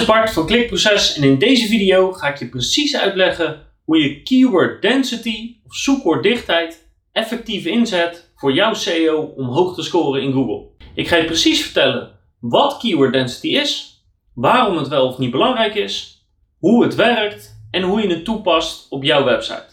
is Bart van Klikproces en in deze video ga ik je precies uitleggen hoe je keyword density of zoekwoorddichtheid effectief inzet voor jouw SEO om hoog te scoren in Google. Ik ga je precies vertellen wat keyword density is, waarom het wel of niet belangrijk is, hoe het werkt en hoe je het toepast op jouw website.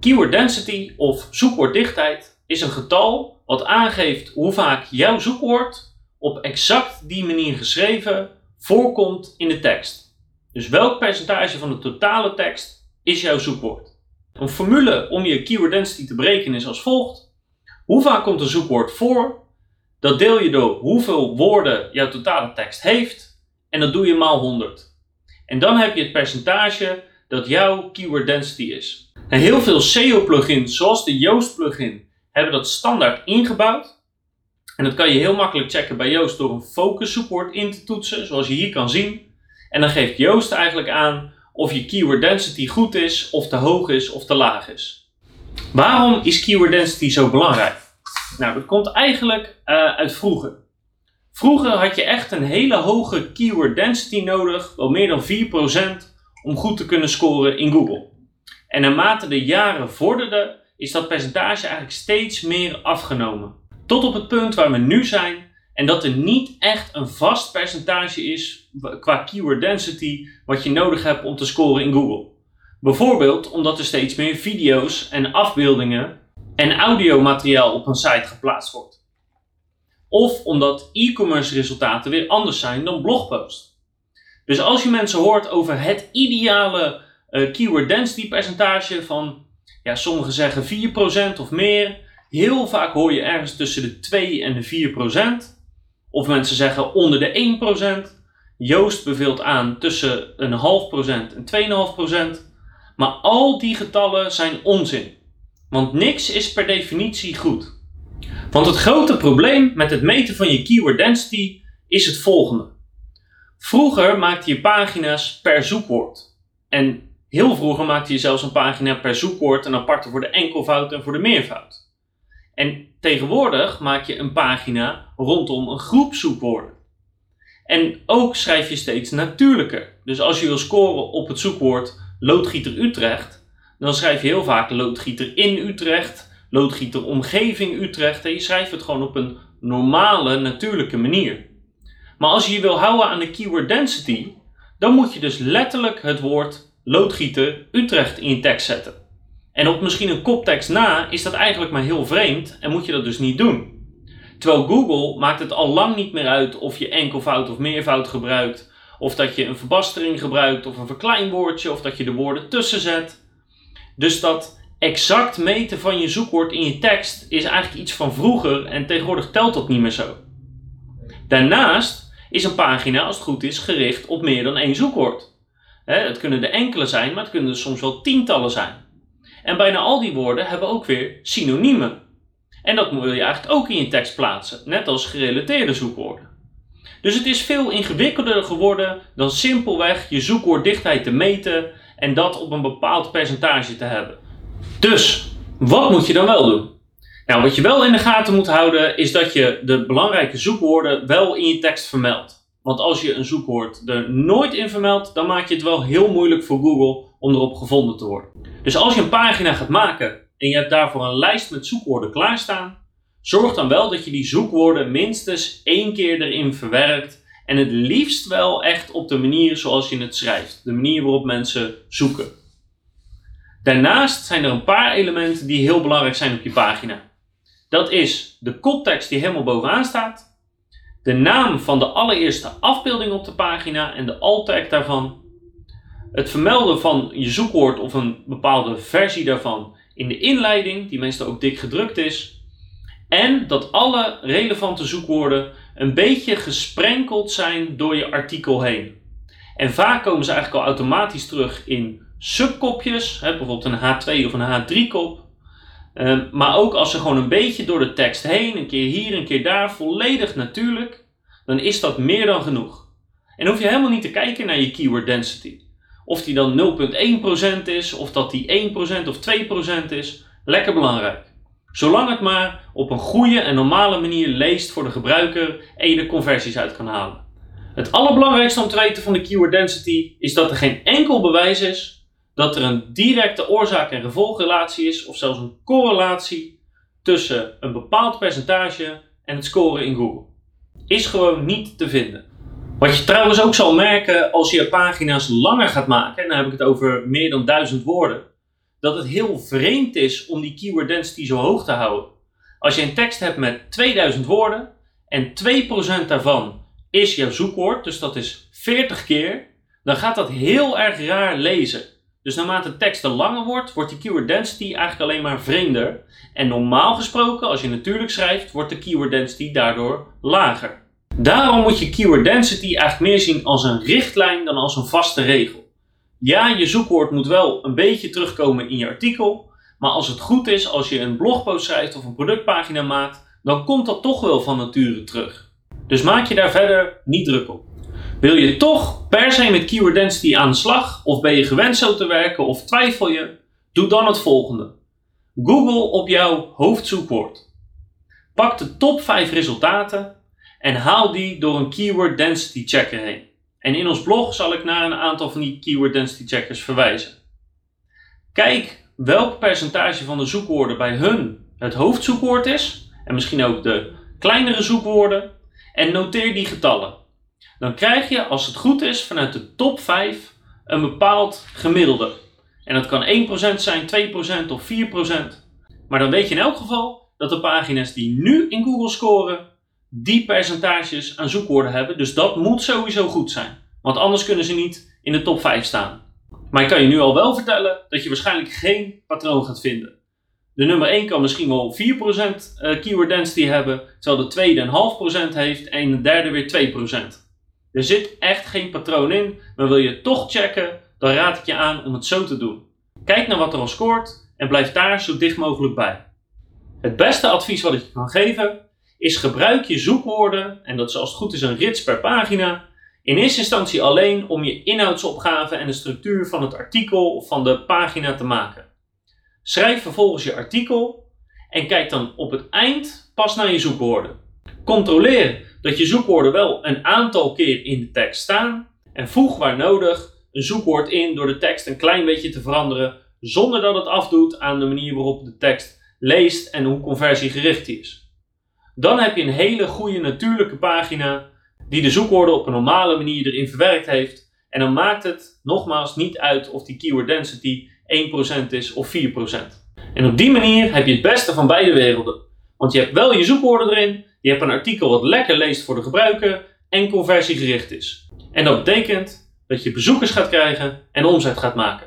Keyword density of zoekwoorddichtheid is een getal wat aangeeft hoe vaak jouw zoekwoord op exact die manier geschreven voorkomt in de tekst. Dus welk percentage van de totale tekst is jouw zoekwoord? Een formule om je keyword density te berekenen is als volgt. Hoe vaak komt een zoekwoord voor? Dat deel je door hoeveel woorden jouw totale tekst heeft en dat doe je maal 100. En dan heb je het percentage dat jouw keyword density is. En heel veel SEO plugins, zoals de Yoast plugin, hebben dat standaard ingebouwd. En dat kan je heel makkelijk checken bij Yoast door een focus zoekwoord in te toetsen, zoals je hier kan zien. En dan geeft Yoast eigenlijk aan of je keyword density goed is, of te hoog is, of te laag is. Waarom is keyword density zo belangrijk? Nou, dat komt eigenlijk uh, uit vroeger. Vroeger had je echt een hele hoge keyword density nodig, wel meer dan 4%, om goed te kunnen scoren in Google. En naarmate de jaren vorderden, is dat percentage eigenlijk steeds meer afgenomen. Tot op het punt waar we nu zijn en dat er niet echt een vast percentage is qua keyword density wat je nodig hebt om te scoren in Google. Bijvoorbeeld omdat er steeds meer video's en afbeeldingen en audiomateriaal op een site geplaatst wordt. Of omdat e-commerce resultaten weer anders zijn dan blogposts. Dus als je mensen hoort over het ideale uh, keyword density percentage van, ja, sommigen zeggen 4% of meer, Heel vaak hoor je ergens tussen de 2 en de 4 procent. Of mensen zeggen onder de 1 procent. Joost beveelt aan tussen een half procent en 2,5 procent. Maar al die getallen zijn onzin. Want niks is per definitie goed. Want het grote probleem met het meten van je keyword density is het volgende. Vroeger maakte je pagina's per zoekwoord. En heel vroeger maakte je zelfs een pagina per zoekwoord, een aparte voor de enkelvoud en voor de meervoud. En tegenwoordig maak je een pagina rondom een groep zoekwoorden. En ook schrijf je steeds natuurlijker. Dus als je wil scoren op het zoekwoord loodgieter Utrecht, dan schrijf je heel vaak loodgieter in Utrecht, loodgieter omgeving Utrecht en je schrijft het gewoon op een normale, natuurlijke manier. Maar als je je wil houden aan de keyword density, dan moet je dus letterlijk het woord loodgieter Utrecht in je tekst zetten. En op misschien een koptekst na is dat eigenlijk maar heel vreemd en moet je dat dus niet doen. Terwijl Google maakt het al lang niet meer uit of je enkelvoud of meervoud gebruikt, of dat je een verbastering gebruikt of een verkleinwoordje, of dat je de woorden tussen zet. Dus dat exact meten van je zoekwoord in je tekst is eigenlijk iets van vroeger en tegenwoordig telt dat niet meer zo. Daarnaast is een pagina, als het goed is, gericht op meer dan één zoekwoord. Het kunnen er enkele zijn, maar het kunnen er soms wel tientallen zijn. En bijna al die woorden hebben ook weer synoniemen. En dat wil je eigenlijk ook in je tekst plaatsen, net als gerelateerde zoekwoorden. Dus het is veel ingewikkelder geworden dan simpelweg je zoekwoorddichtheid te meten en dat op een bepaald percentage te hebben. Dus, wat moet je dan wel doen? Nou, wat je wel in de gaten moet houden is dat je de belangrijke zoekwoorden wel in je tekst vermeldt. Want als je een zoekwoord er nooit in vermeldt, dan maak je het wel heel moeilijk voor Google om erop gevonden te worden. Dus als je een pagina gaat maken en je hebt daarvoor een lijst met zoekwoorden klaarstaan, zorg dan wel dat je die zoekwoorden minstens één keer erin verwerkt en het liefst wel echt op de manier zoals je het schrijft, de manier waarop mensen zoeken. Daarnaast zijn er een paar elementen die heel belangrijk zijn op je pagina. Dat is de koptekst die helemaal bovenaan staat, de naam van de allereerste afbeelding op de pagina en de alt-tag daarvan, het vermelden van je zoekwoord of een bepaalde versie daarvan in de inleiding, die meestal ook dik gedrukt is, en dat alle relevante zoekwoorden een beetje gesprenkeld zijn door je artikel heen. En vaak komen ze eigenlijk al automatisch terug in subkopjes, bijvoorbeeld een H2 of een H3-kop. Ehm, maar ook als ze gewoon een beetje door de tekst heen, een keer hier, een keer daar, volledig natuurlijk, dan is dat meer dan genoeg. En hoef je helemaal niet te kijken naar je keyword density. Of die dan 0,1% is, of dat die 1% of 2% is, lekker belangrijk. Zolang het maar op een goede en normale manier leest voor de gebruiker en je de conversies uit kan halen. Het allerbelangrijkste om te weten van de keyword density is dat er geen enkel bewijs is dat er een directe oorzaak- en gevolgrelatie is of zelfs een correlatie tussen een bepaald percentage en het scoren in Google. Is gewoon niet te vinden. Wat je trouwens ook zal merken als je pagina's langer gaat maken, en dan heb ik het over meer dan 1000 woorden, dat het heel vreemd is om die keyword density zo hoog te houden. Als je een tekst hebt met 2000 woorden en 2% daarvan is jouw zoekwoord, dus dat is 40 keer, dan gaat dat heel erg raar lezen. Dus naarmate de tekst langer wordt, wordt die keyword density eigenlijk alleen maar vreemder. En normaal gesproken, als je natuurlijk schrijft, wordt de keyword density daardoor lager. Daarom moet je keyword density eigenlijk meer zien als een richtlijn dan als een vaste regel. Ja, je zoekwoord moet wel een beetje terugkomen in je artikel, maar als het goed is, als je een blogpost schrijft of een productpagina maakt, dan komt dat toch wel van nature terug. Dus maak je daar verder niet druk op. Wil je toch per se met keyword density aan de slag, of ben je gewend zo te werken, of twijfel je? Doe dan het volgende. Google op jouw hoofdzoekwoord. Pak de top 5 resultaten en haal die door een keyword density checker heen. En in ons blog zal ik naar een aantal van die keyword density checkers verwijzen. Kijk welk percentage van de zoekwoorden bij hun het hoofdzoekwoord is en misschien ook de kleinere zoekwoorden en noteer die getallen. Dan krijg je, als het goed is, vanuit de top 5 een bepaald gemiddelde. En dat kan 1% zijn, 2% of 4%. Maar dan weet je in elk geval dat de pagina's die nu in Google scoren, die percentages aan zoekwoorden hebben. Dus dat moet sowieso goed zijn. Want anders kunnen ze niet in de top 5 staan. Maar ik kan je nu al wel vertellen dat je waarschijnlijk geen patroon gaat vinden. De nummer 1 kan misschien wel 4% eh, keyword density hebben, terwijl de tweede een half procent heeft en de derde weer 2%. Er zit echt geen patroon in, maar wil je toch checken, dan raad ik je aan om het zo te doen. Kijk naar wat er al scoort en blijf daar zo dicht mogelijk bij. Het beste advies wat ik je kan geven is gebruik je zoekwoorden, en dat is als het goed is een rits per pagina, in eerste instantie alleen om je inhoudsopgave en de structuur van het artikel of van de pagina te maken. Schrijf vervolgens je artikel en kijk dan op het eind pas naar je zoekwoorden. Controleer dat je zoekwoorden wel een aantal keer in de tekst staan en voeg waar nodig een zoekwoord in door de tekst een klein beetje te veranderen zonder dat het afdoet aan de manier waarop de tekst leest en hoe conversiegericht die is. Dan heb je een hele goede natuurlijke pagina die de zoekwoorden op een normale manier erin verwerkt heeft en dan maakt het nogmaals niet uit of die keyword density 1% is of 4%. En op die manier heb je het beste van beide werelden. Want je hebt wel je zoekwoorden erin, je hebt een artikel wat lekker leest voor de gebruiker en conversiegericht is. En dat betekent dat je bezoekers gaat krijgen en omzet gaat maken.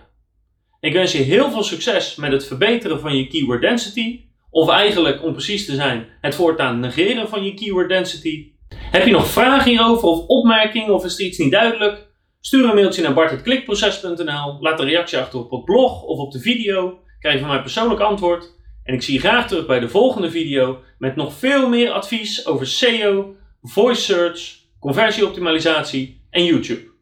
Ik wens je heel veel succes met het verbeteren van je keyword density, of eigenlijk om precies te zijn, het voortaan negeren van je keyword density. Heb je nog vragen hierover of opmerkingen of is er iets niet duidelijk? Stuur een mailtje naar bart.klikproces.nl, laat een reactie achter op het blog of op de video, krijg van mij persoonlijk antwoord. En ik zie je graag terug bij de volgende video met nog veel meer advies over SEO, voice search, conversieoptimalisatie en YouTube.